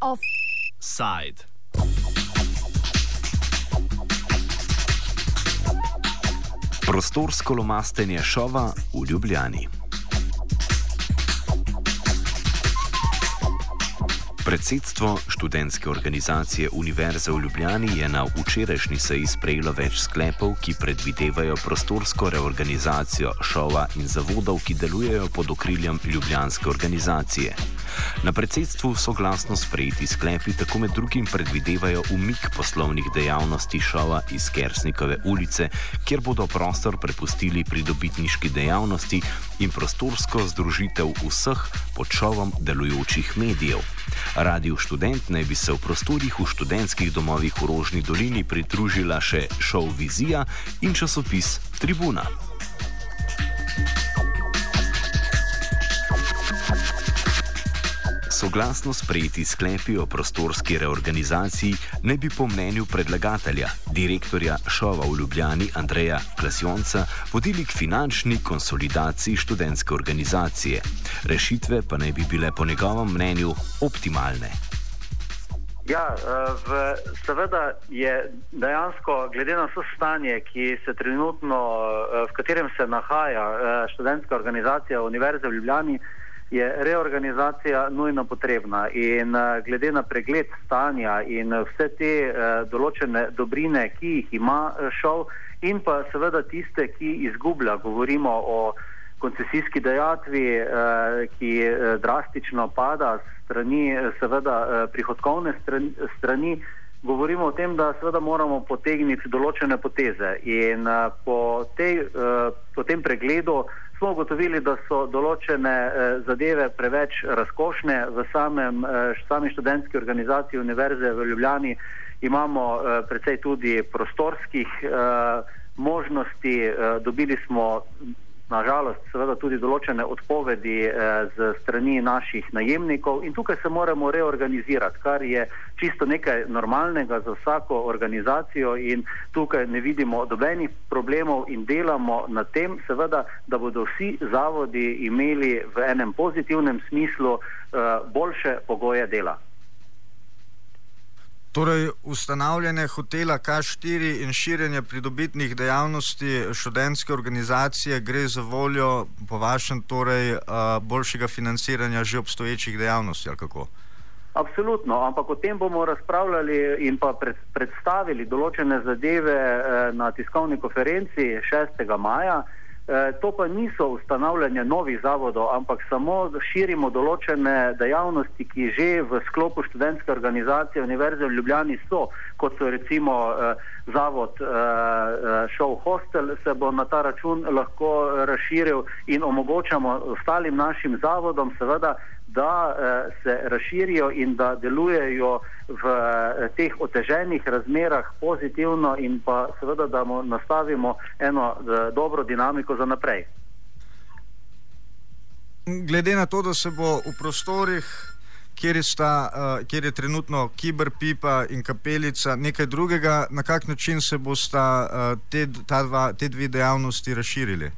Offside. Prostorsko lomastenje šova v Ljubljani. Predsedstvo študentske organizacije Univerze v Ljubljani je na včerajšnji seji sprejelo več sklepov, ki predvidevajo prostorsko reorganizacijo šova in zavodov, ki delujejo pod okriljem Ljubljanske organizacije. Na predsedstvu so glasno sprejeti sklepi, tako med drugim predvidevajo umik poslovnih dejavnosti šova iz Kersnikove ulice, kjer bodo prostor prepustili pridobitniški dejavnosti in prostorsko združitev vseh pod šovom delujočih medijev. Radio študent naj bi se v prostorih v študentskih domovih v Rožni dolini pridružila še šov Vizija in časopis Tribuna. Soglasno sprejeti sklepi o prostorski reorganizaciji ne bi po mnenju predlagatelja, direktorja Šova v Ljubljani Andreja Klasjonca, vodili k finančni konsolidaciji študentske organizacije. Rešitve pa naj bi bile po njegovem mnenju optimalne. Ja, v, seveda je dejansko, glede na vse stanje, se trenutno, v katerem se nahaja študentska organizacija Univerze v Ljubljani, je reorganizacija nujno potrebna in uh, glede na pregled stanja in vse te uh, določene dobrine, ki jih ima šov in pa seveda tiste, ki izgublja, govorimo o koncesijski dejatvi, ki drastično pada strani, seveda prihodkovne strani, strani, govorimo o tem, da seveda moramo potegniti določene poteze in uh, po, tej, uh, po tem pregledu smo ugotovili, da so določene eh, zadeve preveč razkošne. V samem, eh, sami študentski organizaciji Univerze v Ljubljani imamo eh, precej tudi prostorskih eh, možnosti. Eh, dobili smo nažalost, seveda tudi določene odpovedi eh, z strani naših najemnikov in tukaj se moramo reorganizirati, kar je čisto nekaj normalnega za vsako organizacijo in tukaj ne vidimo dobenih problemov in delamo na tem, seveda, da bodo vsi zavodi imeli v enem pozitivnem smislu eh, boljše pogoje dela. Torej, ustanavljanje hotela K4 in širjenje pridobitnih dejavnosti študentske organizacije gre za voljo, po vašem, torej, boljšega financiranja že obstoječih dejavnosti ali kako? Absolutno, ampak o tem bomo razpravljali in pa pred, predstavili določene zadeve eh, na tiskovni konferenci 6. maja. Eh, to pa niso ustanavljanje novih zavodov, ampak samo širimo določene dejavnosti, ki že v sklopu študentske organizacije Univerze v Ljubljani so, kot so recimo eh, zavod Show Hostel, se bo na ta račun lahko razširil in omogočamo ostalim našim zavodom, seveda, da eh, se razširijo in da delujejo v eh, teh oteženih razmerah pozitivno in pa seveda, da mu nastavimo eno eh, dobro dinamiko za naprej. Glede na to, da se bo v prostorih, kjer, sta, kjer je trenutno kiberpipa in kapelica, nekaj drugega, na kak način se bosta te, dva, te dve dejavnosti razširili?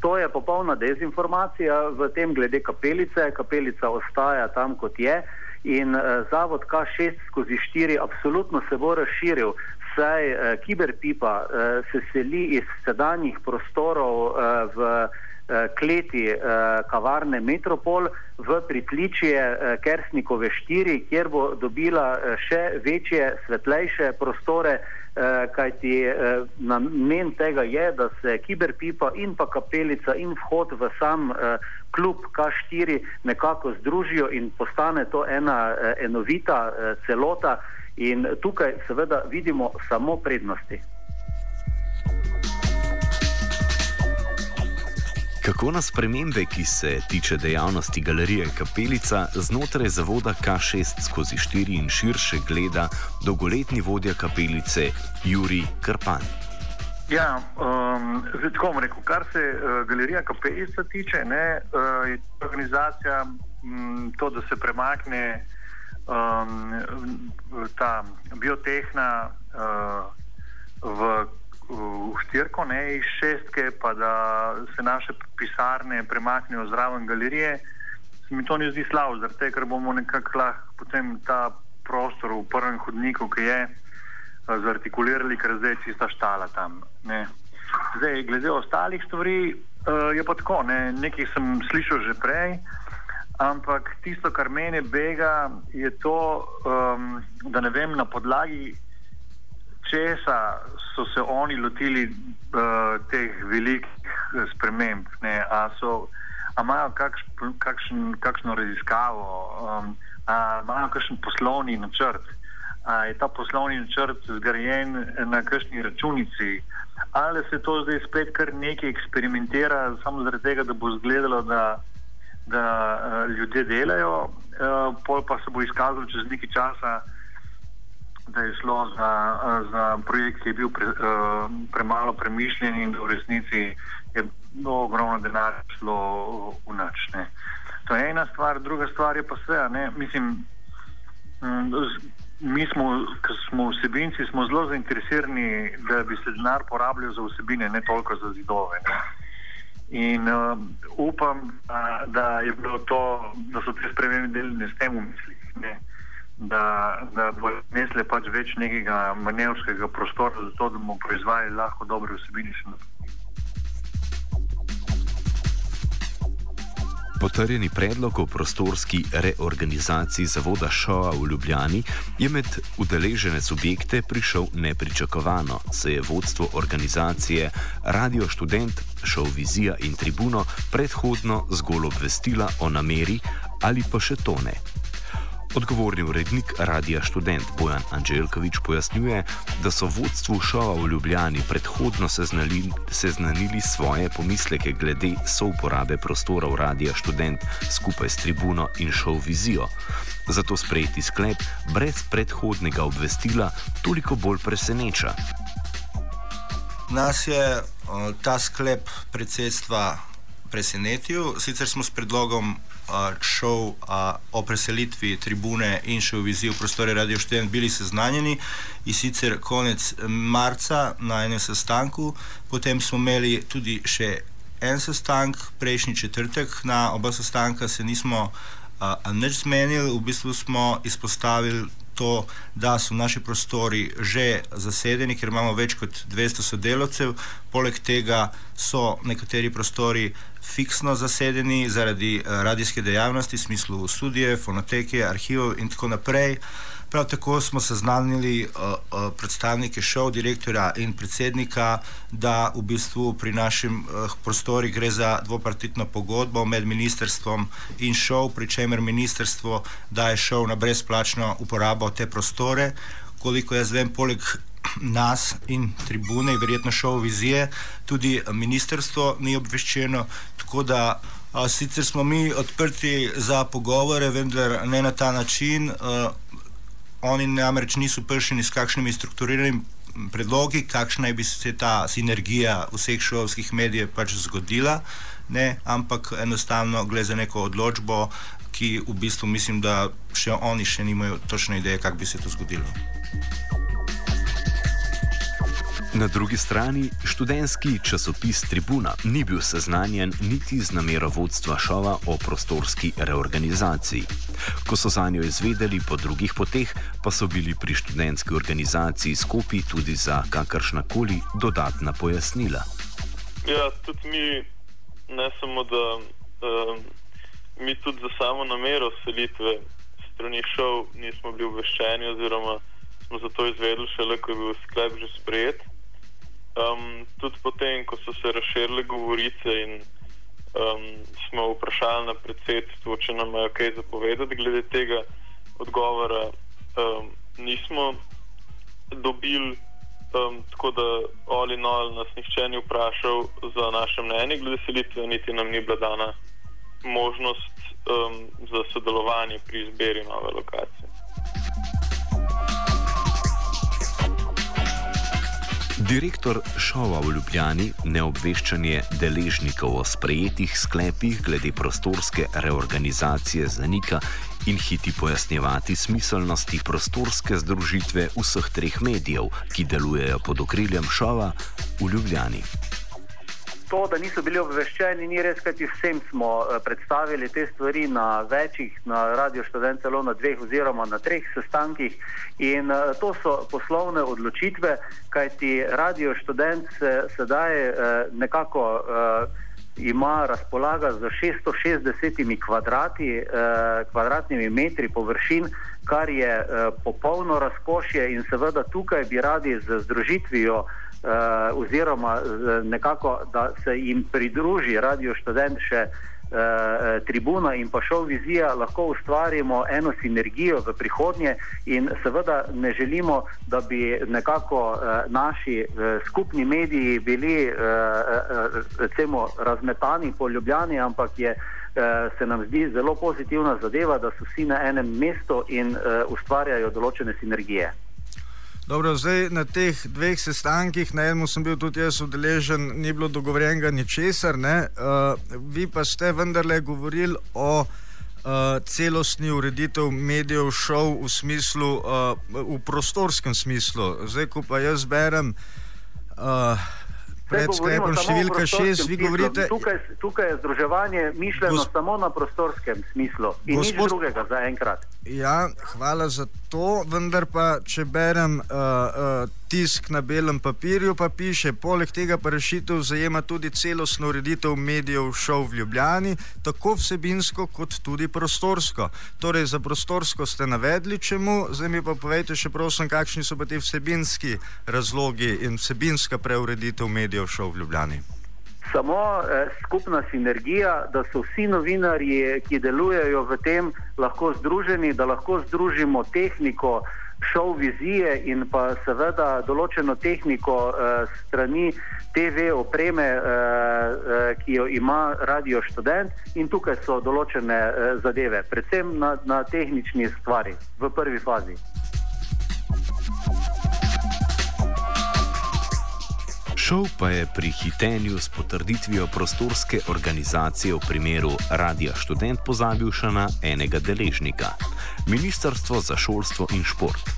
To je popolna dezinformacija v tem glede kapelice. Kapelica ostaja tam, kot je. In uh, zavod K6 skozi 4 absolutno se bo razširil, saj uh, kiberpipa uh, se seli iz sedanjih prostorov uh, v kleti uh, kavarne Metropol v pritličje uh, Kersnikove 4, kjer bo dobila še večje, svetlejše prostore. Eh, kajti eh, namen tega je, da se kiberpipa in pa kapelica in vhod v sam eh, klub K4 nekako združijo in postane to ena enovita celota in tukaj seveda vidimo samo prednosti. Kako na spremembe, ki se tiče dejavnosti galerije Kapelica, znotraj zavoda K6 skozi 4 in širše gleda dolgoletni vodja kapelice Juri Krpan? Ja, um, tako bom rekel, kar se uh, galerije Kapelica tiče, ne, uh, je organizacija um, to, da se premakne um, ta biotehna uh, v, v štirko, ne iz šestke, pa da se naše pisarne premaknejo zraven galerije, se mi to ne zdi slabo, zaradi tega, ker bomo nekako lahko potem ta prostor v prvem hodniku, ki je, zartikulirali, ker zdaj je čista štala tam. Ne. Zdaj, glede ostalih stvari, uh, je pa tako, ne. nekaj sem slišal že prej. Ampak tisto, kar meni bega, je to, um, da ne vem na podlagi česa so se oni lotili uh, teh velikih sprememb. Ne? A, so, a imajo kakš, kakšen, kakšno raziskavo, um, a imajo kakšen poslovni načrt, a je ta poslovni načrt zgrajen na kakšni računici. Ali se to zdaj spet kar nekaj eksperimentira, samo zaradi tega, da bo izgledalo, da da uh, ljudje delajo, uh, pol pa se bo izkazalo čez nekaj časa, da je šlo za, uh, za projekt, ki je bil pre, uh, premalo premišljen in da v resnici je bilo ogromno denarja šlo v noč. Ne. To je ena stvar, druga stvar je pa vse. Mislim, um, mi smo, ki smo vsebinci, smo zelo zainteresirani, da bi se denar porabljal za vsebine, ne toliko za zidove. Ne. In uh, upam, uh, da, to, da so te spremembe delene s tem v mislih, ne? Da, da bo nesle pač več nekega manevrskega prostora, zato da bomo proizvajali lahko dobre vsebine še naprej. Potrjeni predlog o prostorski reorganizaciji zavoda Šoa v Ljubljani je med udeležene subjekte prišel nepričakovano, se je vodstvo organizacije Radio Student, Šov Vizija in Tribuno predhodno zgolj obvestila o nameri ali pa še to ne. Odgovorni urednik Radia Student Bojan Anželjkovič pojasnjuje, da so vodstvu šova v Ljubljani predhodno seznali, seznanili svoje pomisleke glede souporabe prostorov Radia Student skupaj s tribuno in šov vizijo. Zato sprejeti sklep brez predhodnega obvestila toliko bolj preseneča. Nas je uh, ta sklep predsedstva presenetil, sicer smo s predlogom šel o preselitvi tribune in še v vizijo prostore Radio Študent bili seznanjeni in sicer konec marca na enem sestanku, potem smo imeli tudi še en sestank, prejšnji četrtek, na oba sestanka se nismo a, nič zmenili, v bistvu smo izpostavili to, da so naši prostori že zasedeni, ker imamo več kot 200 sodelavcev, poleg tega so nekateri prostori fiksno zasedeni zaradi uh, radijske dejavnosti, v smislu študije, fonoteke, arhivov in tako naprej. Prav tako smo seznanili uh, uh, predstavnike šov, direktorja in predsednika, da v bistvu pri našem uh, prostori gre za dvopartitno pogodbo med ministrstvom in šov, pri čemer ministrstvo daje šov na brezplačno uporabo te prostore. Koliko jaz vem, poleg nas in tribune, verjetno šov vizije, tudi ministrstvo ni obveščeno, tako da a, sicer smo mi odprti za pogovore, vendar ne na ta način. A, oni namreč niso prišli s kakšnimi strukturiranimi predlogi, kakšna bi se ta sinergija vseh šolskih medijev pač zgodila, ne, ampak enostavno gre za neko odločbo, ki v bistvu mislim, da še oni še nimajo točne ideje, kako bi se to zgodilo. Na drugi strani študentski časopis Tribuna ni bil seznanjen niti z namero vodstva šova o prostorski reorganizaciji. Ko so za njo izvedeli po drugih poteh, pa so bili pri študentski organizaciji skopi tudi za kakršna koli dodatna pojasnila. Ja, tudi mi, ne samo da um, mi tudi za samo namero selitve strani šov nismo bili obveščeni, oziroma smo za to izvedeli šele, ko je bil sklep že sprejet. Um, tudi potem, ko so se razširile govorice in um, smo vprašali na predsedstvo, če nam je kaj zapovedati glede tega odgovora, um, nismo dobili. Um, tako da ali nol nas nihče ni vprašal za naše mnenje glede selitve, niti nam ni bila dana možnost um, za sodelovanje pri izbiri nove lokacije. Direktor šova v Ljubljani neobveščanje deležnikov o sprejetih sklepih glede prostorske reorganizacije zanika in hiti pojasnjevati smiselnosti prostorske združitve vseh treh medijev, ki delujejo pod okriljem šova, v Ljubljani. To, da niso bili obveščeni, ni res, kajti vsem smo eh, predstavili te stvari na večjih, na Radio Študent, celo na dveh oziroma na treh sestankih. In uh, to so poslovne odločitve, kajti Radio Študent se sedaj uh, nekako ima razpolaga z 660 kvadrati, uh, kvadratnimi metri površin, kar je uh, popolno razkošje in seveda tukaj bi radi z združitvijo uh, oziroma uh, nekako, da se jim pridruži Radio Študent še uh, tribuna in pa šov vizija, lahko ustvarimo eno sinergijo v prihodnje in seveda ne želimo, da bi nekako uh, naši uh, skupni mediji bili uh, uh, recimo razmetani po Ljubljani, ampak je se nam zdi zelo pozitivna zadeva, da so vsi na enem mestu in uh, ustvarjajo določene sinergije. Dobro, zdaj na teh dveh sestankih, na enem sem bil tudi jaz udeležen, ni bilo dogovorjenega ničesar, uh, vi pa ste vendarle govorili o uh, celostni ureditev medijev, šov v smislu, uh, v prostorskem smislu. Zdaj, ko pa jaz berem. Uh, pred sklepom številka šest, vi govorite. Tukaj, tukaj je združevanje mišljeno Gos... samo na prostorskem smislu in Gospod... nič drugega za enkrat. Ja, hvala za to, vendar pa, če berem uh, uh, tisk na belem papirju, pa piše, poleg tega pa rešitev zajema tudi celostno ureditev medijev šov v Ljubljani, tako vsebinsko kot tudi prostorsko. Torej, za prostorsko ste navedli čemu, zdaj mi pa povejte še prosim, kakšni so pa ti vsebinski razlogi in vsebinska preureditev medijev šov v Ljubljani samo eh, skupna sinergija, da so vsi novinarji, ki delujejo v tem, lahko združeni, da lahko združimo tehniko, šov vizije in pa seveda določeno tehniko eh, strani TV opreme, eh, eh, ki jo ima Radio Student in tukaj so določene eh, zadeve, predvsem na, na tehnični stvari v prvi fazi. Šov pa je pri hitenju s potrditvijo prostorske organizacije v primeru Radia Student pozabil še na enega deležnika - Ministrstvo za šolstvo in šport.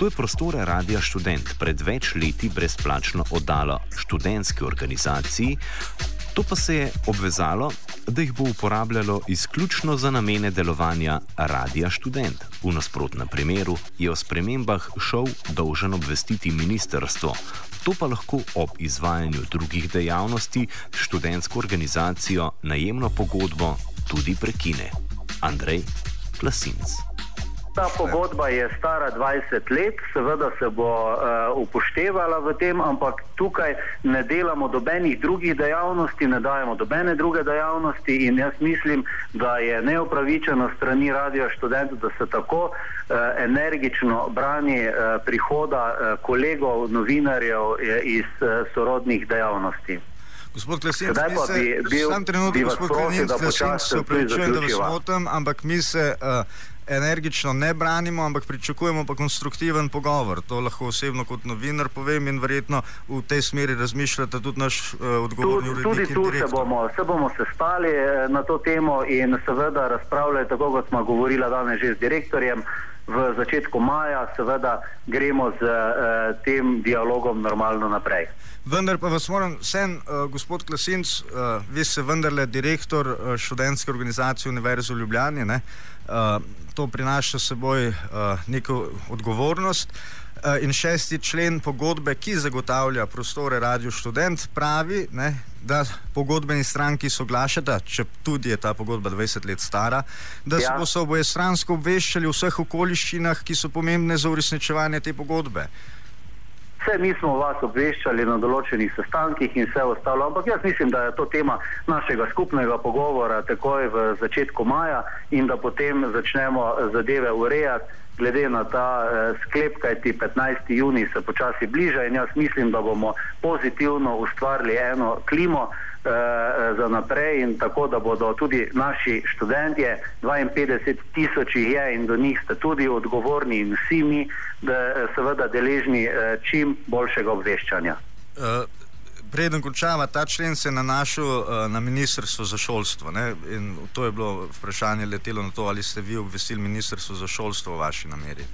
To je prostore Radia Student pred več leti brezplačno oddalo študentski organizaciji, to pa se je obvezalo, da jih bo uporabljalo izključno za namene delovanja Radia Student. V nasprotnem primeru je o spremembah šov dolžen obvestiti ministrstvo, To pa lahko ob izvajanju drugih dejavnosti študentsko organizacijo najemno pogodbo tudi prekine. Andrej Klasinc. Ta pogodba je stara 20 let, seveda se bo uh, upoštevala v tem, ampak tukaj ne delamo dobenih drugih dejavnosti, ne dajemo dobene druge dejavnosti in jaz mislim, da je neopravičeno strani radio študentov, da se tako uh, energično brani uh, prihoda uh, kolegov, novinarjev iz uh, sorodnih dejavnosti. Gospod Klesenc, bi bil, sam trenutek, gospod Klesenc, se upravičujem, da vas motim, ampak mi se uh, energično ne branimo, ampak pričakujemo pa konstruktiven pogovor. To lahko osebno kot novinar povem in verjetno v tej smeri razmišljate tudi naš uh, odgovorni urednik. Tudi tu se bomo, se bomo sestali eh, na to temo in seveda razpravljali, tako kot smo govorili danes že z direktorjem. V začetku maja, seveda, gremo z uh, tem dialogom normalno naprej. Vendar pa vas moram, sen, uh, gospod Klasinc, uh, vi ste vendarle direktor uh, študentske organizacije Univerze v Ljubljani. Uh, to prinaša seboj uh, neko odgovornost. Uh, in šesti člen pogodbe, ki zagotavlja prostore Radio Student, pravi, ne, da pogodbeni stranki soglašata, če tudi je ta pogodba 20 let stara, da ja. se bo oboje stransko obveščali v vseh okoliščinah, ki so pomembne za uresničevanje te pogodbe. Vse mi smo vas obveščali na določenih sestankih in vse ostalo, ampak jaz mislim, da je to tema našega skupnega pogovora takoj v začetku maja in da potem začnemo zadeve urejati glede na ta eh, sklep, kajti 15. juni se počasi bliža in jaz mislim, da bomo pozitivno ustvarili eno klimo, za naprej in tako, da bodo tudi naši študentje, 52 tisoč jih je in do njih ste tudi odgovorni in vsi mi, da eh, seveda deležni eh, čim boljšega obveščanja. Uh. Preden končava, ta člen se je nanašal uh, na Ministrstvo za šolstvo. Ne? In to je bilo vprašanje letelo na to, ali ste vi obvestili Ministrstvo za šolstvo o vaši nameri.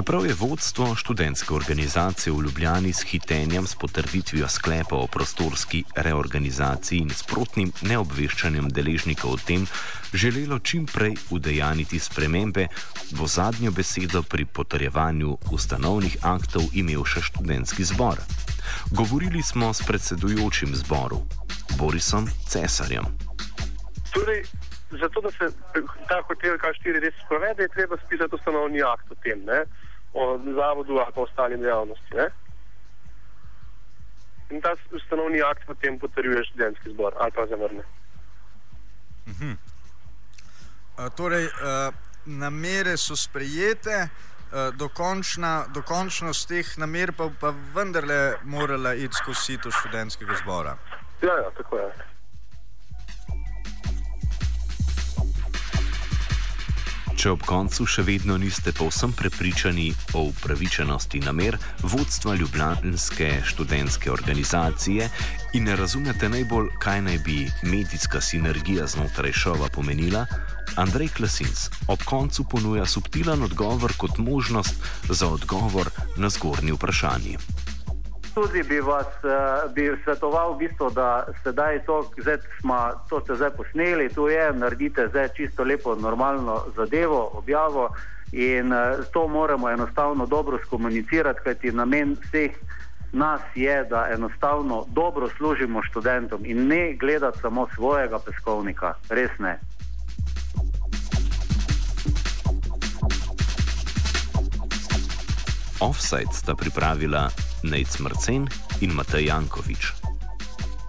Čeprav je vodstvo študentske organizacije v Ljubljani s hitenjem s potrditvijo sklepa o prostorski reorganizaciji in sprotnim neobveščanjem deležnikov o tem želelo čim prej udejaniti spremembe, bo zadnjo besedo pri potrjevanju ustanovnih aktov imel še študentski zbor. Govorili smo s predsedujočim zboru, Borisom Cesarjem. Torej, zato, da se ta hotel K4 res sprovede, je treba spisati ustanovni akt o tem, ne? O zavodu ali pa ostali dejavnosti. Ne? In ta ustanovni akt potem potrjuje študentski zbor ali pa zavrne. -huh. uh, torej, uh, namere so sprejete, uh, dokončna, dokončnost teh namer pa, pa vendarle morala iti skozi sito študentskega zbora. Ja, ja, tako je. Če ob koncu še vedno niste povsem prepričani o upravičenosti namer vodstva Ljubljanske študentske organizacije in ne razumete najbolj, kaj naj bi medijska sinergija znotraj šova pomenila, Andrej Klasins ob koncu ponuja subtilen odgovor kot možnost za odgovor na zgornji vprašanji tudi bi vas uh, bi svetoval, v bistvu, da sedaj to, zdaj smo, to ste zdaj posneli, tu je, naredite zdaj čisto lepo, normalno zadevo, objavo in uh, to moramo enostavno dobro skomunicirati, kajti namen vseh nas je, da enostavno dobro služimo študentom in ne gledati samo svojega peskovnika, res ne. Offside sta pripravila Nec Mrcen in Matej Jankovič.